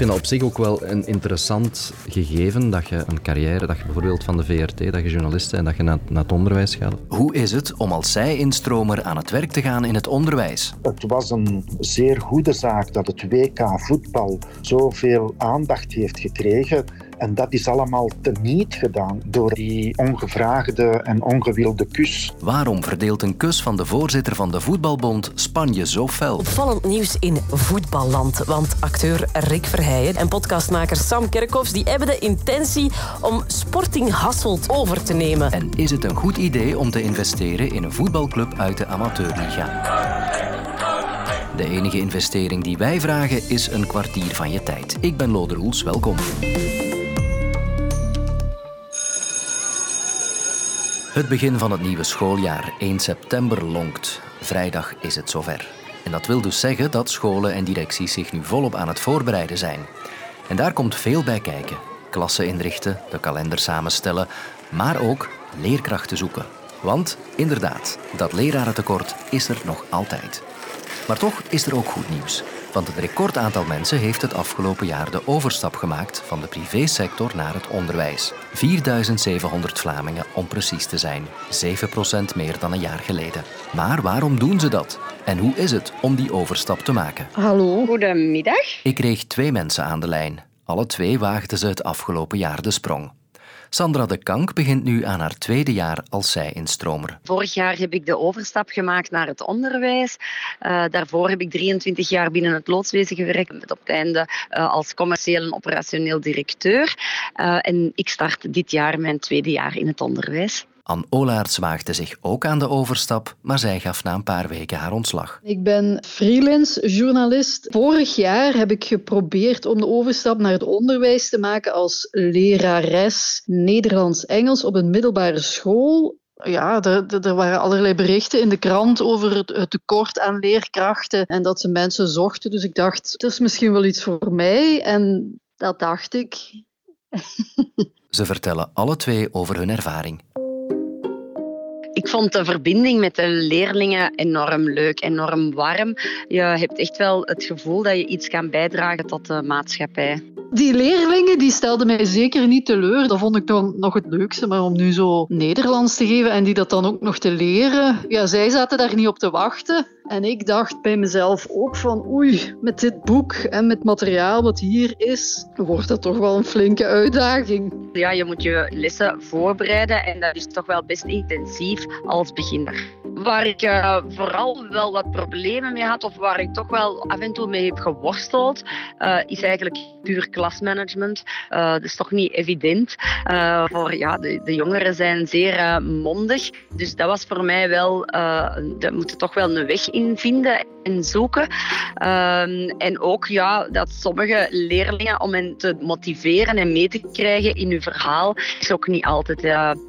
vind dat op zich ook wel een interessant gegeven dat je een carrière, dat je bijvoorbeeld van de VRT, dat je journalist bent en dat je naar, naar het onderwijs gaat. Hoe is het om als zij-instromer aan het werk te gaan in het onderwijs? Het was een zeer goede zaak dat het WK voetbal zoveel aandacht heeft gekregen. En dat is allemaal teniet gedaan door die ongevraagde en ongewilde kus. Waarom verdeelt een kus van de voorzitter van de Voetbalbond Spanje zo fel? Opvallend nieuws in voetballand. Want acteur Rick Verheijen en podcastmaker Sam Kerkhoffs die hebben de intentie om Sporting Hasselt over te nemen. En is het een goed idee om te investeren in een voetbalclub uit de amateurliga? De enige investering die wij vragen is een kwartier van je tijd. Ik ben Lode Roels, welkom. Het begin van het nieuwe schooljaar, 1 september, lonkt. Vrijdag is het zover. En dat wil dus zeggen dat scholen en directies zich nu volop aan het voorbereiden zijn. En daar komt veel bij kijken. Klassen inrichten, de kalender samenstellen, maar ook leerkrachten zoeken. Want inderdaad, dat lerarentekort is er nog altijd. Maar toch is er ook goed nieuws. Want het recordaantal mensen heeft het afgelopen jaar de overstap gemaakt van de privésector naar het onderwijs. 4700 Vlamingen om precies te zijn. 7% meer dan een jaar geleden. Maar waarom doen ze dat? En hoe is het om die overstap te maken? Hallo. Goedemiddag. Ik kreeg twee mensen aan de lijn. Alle twee waagden ze het afgelopen jaar de sprong. Sandra de Kank begint nu aan haar tweede jaar als zij-instromer. Vorig jaar heb ik de overstap gemaakt naar het onderwijs. Uh, daarvoor heb ik 23 jaar binnen het loodswezen gewerkt. Met op het einde uh, als commercieel en operationeel directeur. Uh, en ik start dit jaar mijn tweede jaar in het onderwijs. Anne Olaerts waagde zich ook aan de overstap, maar zij gaf na een paar weken haar ontslag. Ik ben freelance journalist. Vorig jaar heb ik geprobeerd om de overstap naar het onderwijs te maken als lerares Nederlands-Engels op een middelbare school ja, er, er, waren allerlei berichten in de krant over het, het, tekort aan leerkrachten en dat ze mensen zochten. Dus ik dacht, het is misschien wel iets voor mij. En dat dacht ik. ze vertellen alle twee over hun ervaring. Ik vond de verbinding met de leerlingen enorm leuk, enorm warm. Je hebt echt wel het gevoel dat je iets kan bijdragen tot de maatschappij. Die leerlingen die stelden mij zeker niet teleur. Dat vond ik dan nog het leukste. Maar om nu zo Nederlands te geven en die dat dan ook nog te leren. Ja, zij zaten daar niet op te wachten. En ik dacht bij mezelf ook van oei, met dit boek en met materiaal wat hier is, wordt dat toch wel een flinke uitdaging. Ja, je moet je lessen voorbereiden en dat is toch wel best intensief als beginner. Waar ik uh, vooral wel wat problemen mee had, of waar ik toch wel af en toe mee heb geworsteld, uh, is eigenlijk puur klasmanagement. Uh, dat is toch niet evident. voor, ja, de, de, jongeren zijn zeer mondig. Dus dat was voor mij wel, dat moet toch wel een weg in vinden en zoeken. en ook ja, dat sommige leerlingen, om hen te motiveren en mee te krijgen in hun verhaal, is ook niet altijd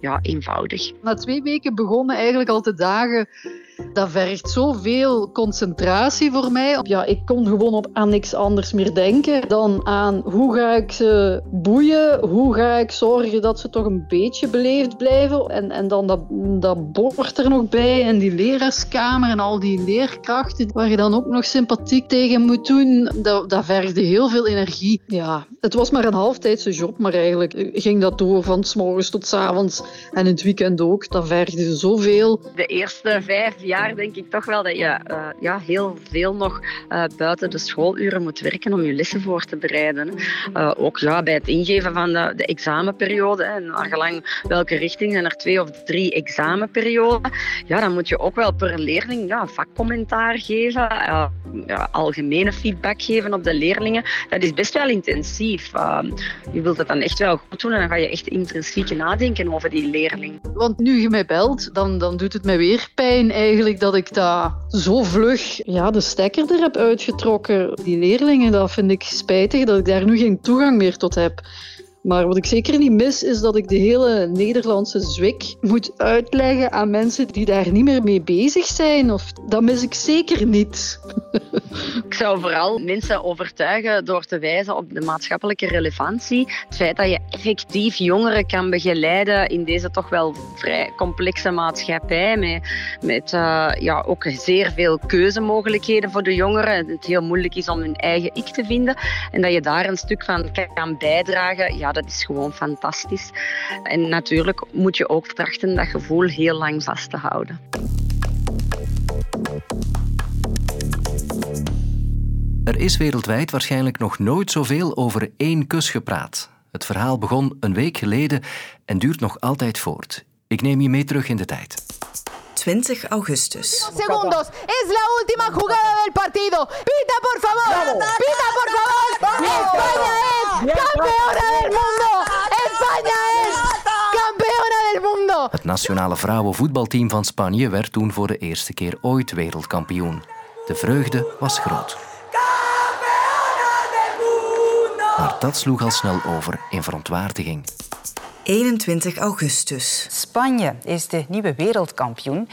ja, eenvoudig. Na twee weken begonnen eigenlijk al te dagen through dat vergt zoveel concentratie voor mij. Ja, ik kon gewoon op aan niks anders meer denken dan aan hoe ga ik ze boeien, hoe ga ik zorgen dat ze toch een beetje beleefd blijven. En, en dan dat, dat bord er nog bij en die leraarskamer en al die leerkrachten waar je dan ook nog sympathiek tegen moet doen. Dat, dat vergde heel veel energie. Ja, het was maar een halftijdse job, maar eigenlijk ging dat door van s morgens tot s avonds en in het weekend ook. Dat vergde zoveel. De eerste vijf jaar denk ik toch wel dat je uh, ja, heel veel nog uh, buiten de schooluren moet werken om je lessen voor te bereiden. Uh, ook ja, bij het ingeven van de, de examenperiode, en naar gelang welke richting zijn er twee of drie examenperioden, ja, dan moet je ook wel per leerling ja, vakcommentaar geven, ja, algemene feedback geven op de leerlingen. Dat is best wel intensief. je wilt het dan echt wel goed doen en dan ga je echt intrinsiek nadenken over die leerling. Want nu je mij belt, dan, dan doet het mij weer pijn eigenlijk eigenlijk dat ik daar zo vlug ja, de stekker er heb uitgetrokken. Die leerlingen, dat vind ik spijtig dat ik daar nu geen toegang meer tot heb. Maar wat ik zeker niet mis, is dat ik de hele Nederlandse zwik moet uitleggen aan mensen die daar niet meer mee bezig zijn. Of dat mis ik zeker niet. Ik zou vooral mensen overtuigen door te wijzen op de maatschappelijke relevantie. Het feit dat je effectief jongeren kan begeleiden in deze toch wel vrij complexe maatschappij. Met, met uh, ja, ook zeer veel keuzemogelijkheden voor de jongeren. Het heel moeilijk is om hun eigen ik te vinden. En dat je daar een stuk van kan bijdragen, dat is gewoon fantastisch. En natuurlijk moet je ook trachten dat gevoel heel lang vast te houden. Er is wereldwijd waarschijnlijk nog nooit zoveel over één kus gepraat. Het verhaal begon een week geleden en duurt nog altijd voort. Ik neem je mee terug in de tijd. 20 augustus. Segundos. Es la última jugada del partido. Pita, por favor. Pita, por favor. España es campeona del mundo. España es campeona del mundo. Het nationale vrouwenvoetbalteam van Spanje werd toen voor de eerste keer ooit wereldkampioen. De vreugde was groot. Maar dat sloeg al snel over in verontwaardiging. 21 augustus. Spanje is de nieuwe wereldkampioen.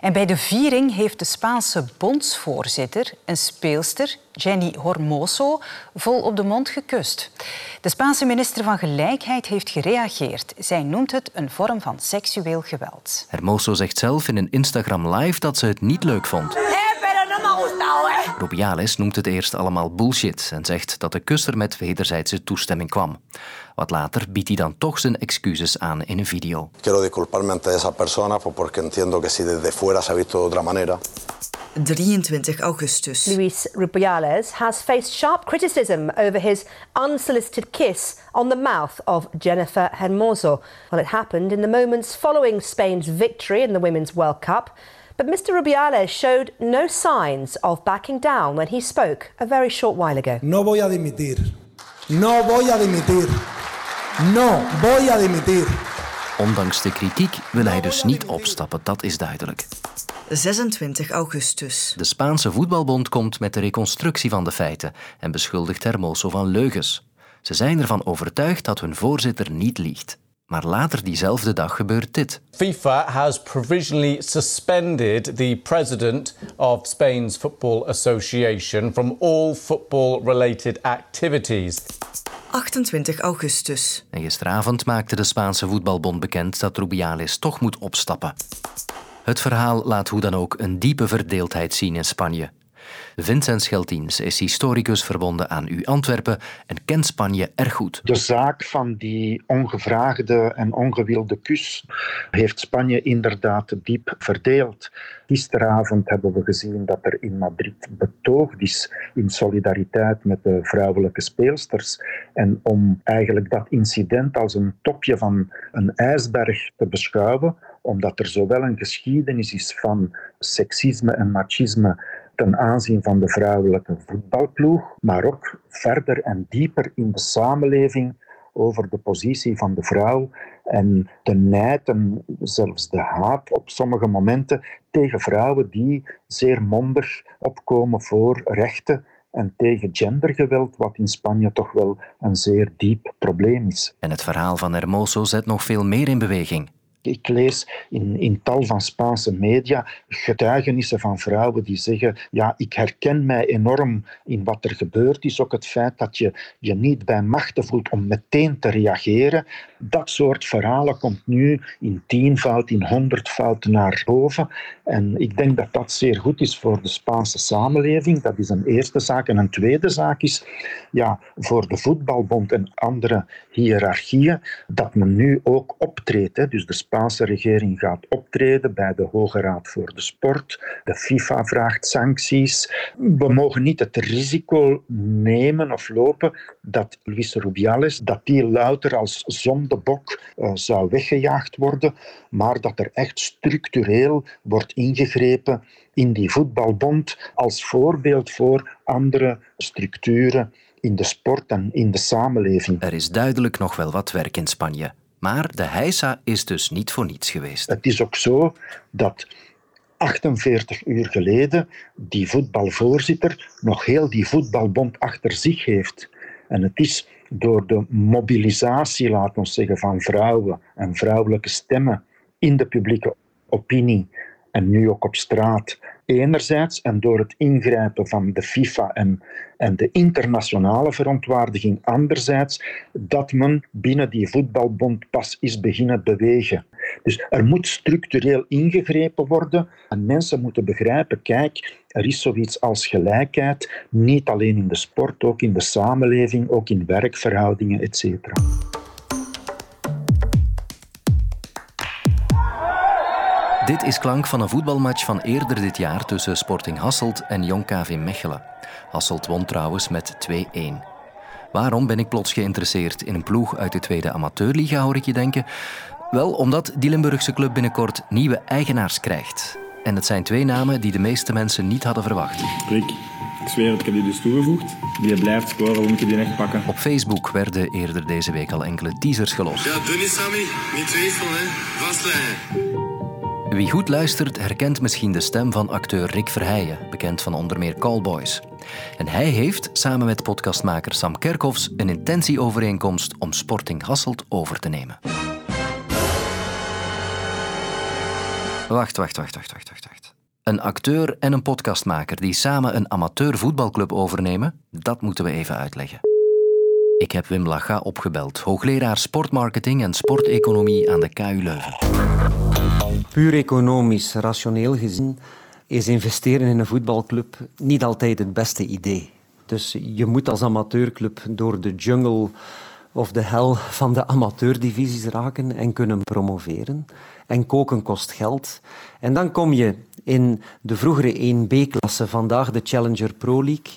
En bij de viering heeft de Spaanse bondsvoorzitter een speelster, Jenny Hormoso, vol op de mond gekust. De Spaanse minister van Gelijkheid heeft gereageerd. Zij noemt het een vorm van seksueel geweld. Hermoso zegt zelf in een Instagram live dat ze het niet leuk vond. Rubiales noemt het eerst allemaal bullshit en zegt dat de kus er met wederzijdse toestemming kwam. Wat later biedt hij dan toch zijn excuses aan in een video. Quiero disculparme ante esa persona porque entiendo que si desde fuera se ha visto de otra manera. 23 augustus. Luis Rubiales has faced sharp criticism over his unsolicited kiss on the mouth of Jennifer Hermoso. Well, it happened in the moments following Spain's victory in the Women's World Cup. But Mr. Rubiales showed no signs of backing down when he spoke a very short while ago. No voy a dimitir. No voy a dimitir. No voy a dimitir. Ondanks de kritiek wil hij dus niet opstappen, dat is duidelijk. 26 augustus. De Spaanse voetbalbond komt met de reconstructie van de feiten en beschuldigt Hermoso van leugens. Ze zijn ervan overtuigd dat hun voorzitter niet liegt. Maar later diezelfde dag gebeurt dit. FIFA has provisionally suspended the president of Spain's Football Association from all football-related activities. 28 augustus. En gisteravond maakte de Spaanse voetbalbond bekend dat Rubiales toch moet opstappen. Het verhaal laat hoe dan ook een diepe verdeeldheid zien in Spanje. Vincent Scheltiens is historicus verbonden aan U Antwerpen en kent Spanje erg goed. De zaak van die ongevraagde en ongewilde kus heeft Spanje inderdaad diep verdeeld. Gisteravond hebben we gezien dat er in Madrid betoogd is in solidariteit met de vrouwelijke speelsters. En om eigenlijk dat incident als een topje van een ijsberg te beschouwen, omdat er zowel een geschiedenis is van seksisme en machisme ten aanzien van de vrouwelijke voetbalploeg, maar ook verder en dieper in de samenleving over de positie van de vrouw en de nijd en zelfs de haat op sommige momenten tegen vrouwen die zeer mondig opkomen voor rechten en tegen gendergeweld, wat in Spanje toch wel een zeer diep probleem is. En het verhaal van Hermoso zet nog veel meer in beweging. Ik lees in, in tal van Spaanse media getuigenissen van vrouwen die zeggen: Ja, ik herken mij enorm in wat er gebeurd is. Ook het feit dat je je niet bij machten voelt om meteen te reageren. Dat soort verhalen komt nu in tienvoud, in honderdvoud naar boven. En ik denk dat dat zeer goed is voor de Spaanse samenleving. Dat is een eerste zaak. En een tweede zaak is ja, voor de voetbalbond en andere hiërarchieën dat men nu ook optreedt. Hè. Dus de Spaanse regering gaat optreden bij de Hoge Raad voor de Sport. De FIFA vraagt sancties. We mogen niet het risico nemen of lopen dat Luis Rubiales dat die louter als zondebok uh, zou weggejaagd worden, maar dat er echt structureel wordt ingegrepen in die voetbalbond als voorbeeld voor andere structuren in de sport en in de samenleving. Er is duidelijk nog wel wat werk in Spanje. Maar de heisa is dus niet voor niets geweest. Het is ook zo dat 48 uur geleden die voetbalvoorzitter nog heel die voetbalbond achter zich heeft. En het is door de mobilisatie, laten we zeggen, van vrouwen en vrouwelijke stemmen in de publieke opinie en nu ook op straat, enerzijds, en door het ingrijpen van de FIFA en, en de internationale verontwaardiging anderzijds, dat men binnen die voetbalbond pas is beginnen bewegen. Dus er moet structureel ingegrepen worden en mensen moeten begrijpen, kijk, er is zoiets als gelijkheid, niet alleen in de sport, ook in de samenleving, ook in werkverhoudingen, etc. Dit is klank van een voetbalmatch van eerder dit jaar tussen Sporting Hasselt en Jong KV Mechelen. Hasselt won trouwens met 2-1. Waarom ben ik plots geïnteresseerd in een ploeg uit de tweede amateurliga, hoor ik je denken? Wel, omdat die Limburgse club binnenkort nieuwe eigenaars krijgt. En het zijn twee namen die de meeste mensen niet hadden verwacht. Rick, ik zweer het, ik heb die dus toegevoegd. Die blijft scoren, moet je die echt pakken. Op Facebook werden eerder deze week al enkele teasers gelost. Ja, dun is Sammy. Niet twijfelen, hè. Vastleggen. Wie goed luistert, herkent misschien de stem van acteur Rick Verheijen, bekend van onder meer Callboys. En hij heeft, samen met podcastmaker Sam Kerkhoffs, een intentieovereenkomst om Sporting Hasselt over te nemen. Wacht, wacht, wacht, wacht, wacht, wacht. wacht. Een acteur en een podcastmaker die samen een amateur voetbalclub overnemen, dat moeten we even uitleggen. Ik heb Wim Lacha opgebeld, hoogleraar sportmarketing en sporteconomie aan de KU Leuven. Puur economisch, rationeel gezien, is investeren in een voetbalclub niet altijd het beste idee. Dus je moet als amateurclub door de jungle of de hel van de amateurdivisies raken en kunnen promoveren. En koken kost geld. En dan kom je in de vroegere 1B-klasse, vandaag de Challenger Pro League.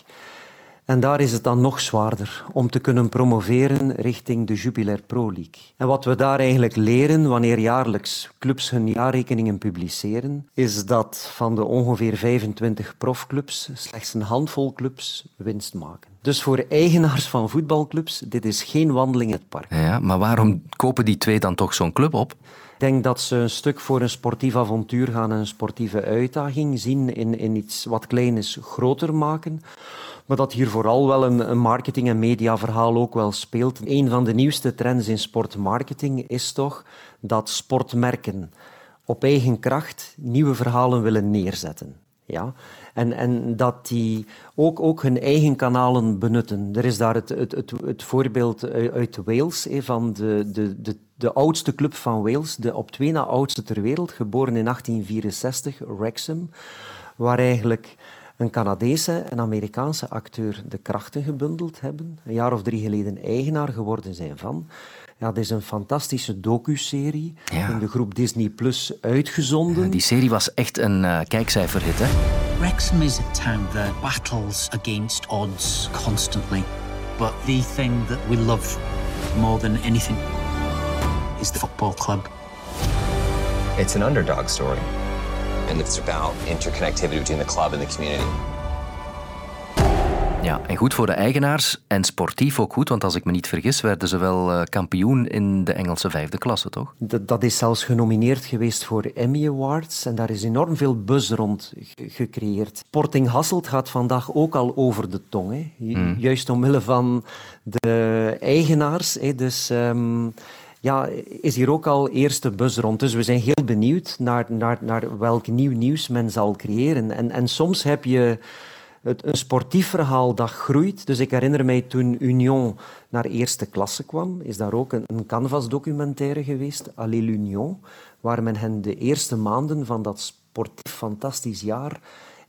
En daar is het dan nog zwaarder om te kunnen promoveren richting de Jupiler Pro League. En wat we daar eigenlijk leren wanneer jaarlijks clubs hun jaarrekeningen publiceren, is dat van de ongeveer 25 profclubs slechts een handvol clubs winst maken. Dus voor eigenaars van voetbalclubs, dit is geen wandeling in het park. Ja, maar waarom kopen die twee dan toch zo'n club op? Ik denk dat ze een stuk voor een sportief avontuur gaan en een sportieve uitdaging zien in, in iets wat klein is groter maken. Maar dat hier vooral wel een, een marketing- en mediaverhaal ook wel speelt. Een van de nieuwste trends in sportmarketing is toch dat sportmerken op eigen kracht nieuwe verhalen willen neerzetten. Ja? En, en dat die ook, ook hun eigen kanalen benutten. Er is daar het, het, het, het voorbeeld uit Wales van de, de, de, de oudste club van Wales, de op twee na oudste ter wereld, geboren in 1864, Wrexham, waar eigenlijk een Canadese en Amerikaanse acteur de krachten gebundeld hebben. Een jaar of drie geleden eigenaar geworden zijn van. Ja, het is een fantastische docu-serie in de groep Disney Plus uitgezonden. die serie was echt een uh, kijkcijferhit, hè? Wrexham is a town that battles against odds constantly. But the thing that we love more than anything is the football club. It's an underdog story. And it's about interconnectivity between the club and the community. Ja, en goed voor de eigenaars en sportief ook goed, want als ik me niet vergis, werden ze wel uh, kampioen in de Engelse vijfde klasse, toch? Dat, dat, is zelfs genomineerd geweest voor Emmy Awards en daar is enorm veel buzz rond gecreëerd. Sporting Hasselt gaat vandaag ook al over de tong, hè? Mm. juist omwille van de eigenaars. Hè? Dus... Um, ja, is hier ook al eerste buzz rond. Dus we zijn heel benieuwd naar, naar, naar welk nieuw nieuws men zal creëren. En, en soms heb je het, een sportief verhaal dat groeit. Dus ik herinner mij toen Union naar eerste klasse kwam, is daar ook een, een Canvas-documentaire geweest, Allez l'Union, waar men hen de eerste maanden van dat sportief fantastisch jaar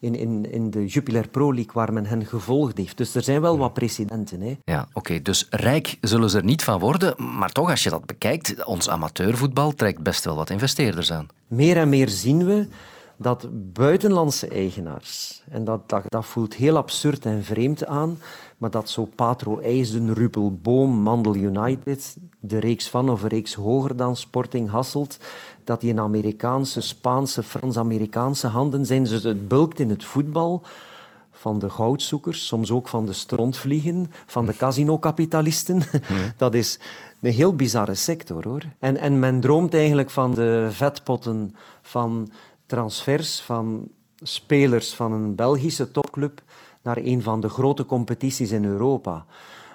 in, in, in de Jupiler Pro League waar men hen gevolgd heeft. Dus er zijn wel wat precedenten. Hè. Ja, oké. Dus rijk zullen ze er niet van worden. Maar toch, als je dat bekijkt, ons amateurvoetbal trekt best wel wat investeerders aan. Meer en meer zien we dat buitenlandse eigenaars, en dat, dat, dat voelt heel absurd en vreemd aan, maar dat zo Patro IJsden, Rupel Boom, Mandel United, de reeks van of een reeks hoger dan Sporting Hasselt, dat die in Amerikaanse, Spaanse, Frans-Amerikaanse handen zijn. Dus het bulkt in het voetbal van de goudzoekers, soms ook van de strontvliegen, van de casinokapitalisten. Dat is een heel bizarre sector, hoor. En, en men droomt eigenlijk van de vetpotten van transfers van spelers van een Belgische topclub naar een van de grote competities in Europa.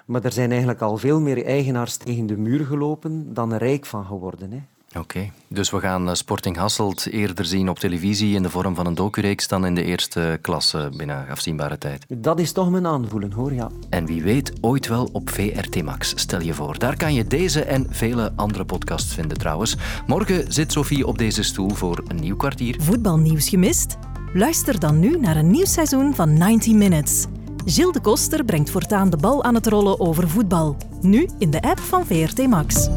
Maar er zijn eigenlijk al veel meer eigenaars tegen de muur gelopen dan rijk van geworden. Hè. Oké, dus we gaan eh, Sporting Hasselt eerder zien op televisie in de vorm van een docureeks dan in de eerste klasse binnen afzienbare tijd. Dat is toch mijn aanvoelen, hoor, ja. En wie weet, ooit wel op VRT Max, stel je voor. Daar kan je deze en vele andere podcasts vinden trouwens. Morgen zit Sophie op deze stoel voor een nieuw kwartier. Voetbalnieuws gemist? Luister dan nu naar een nieuw seizoen van 90 Minutes. Gilles de Koster brengt voortaan de bal aan het rollen over voetbal. Nu in de app van VRT Max.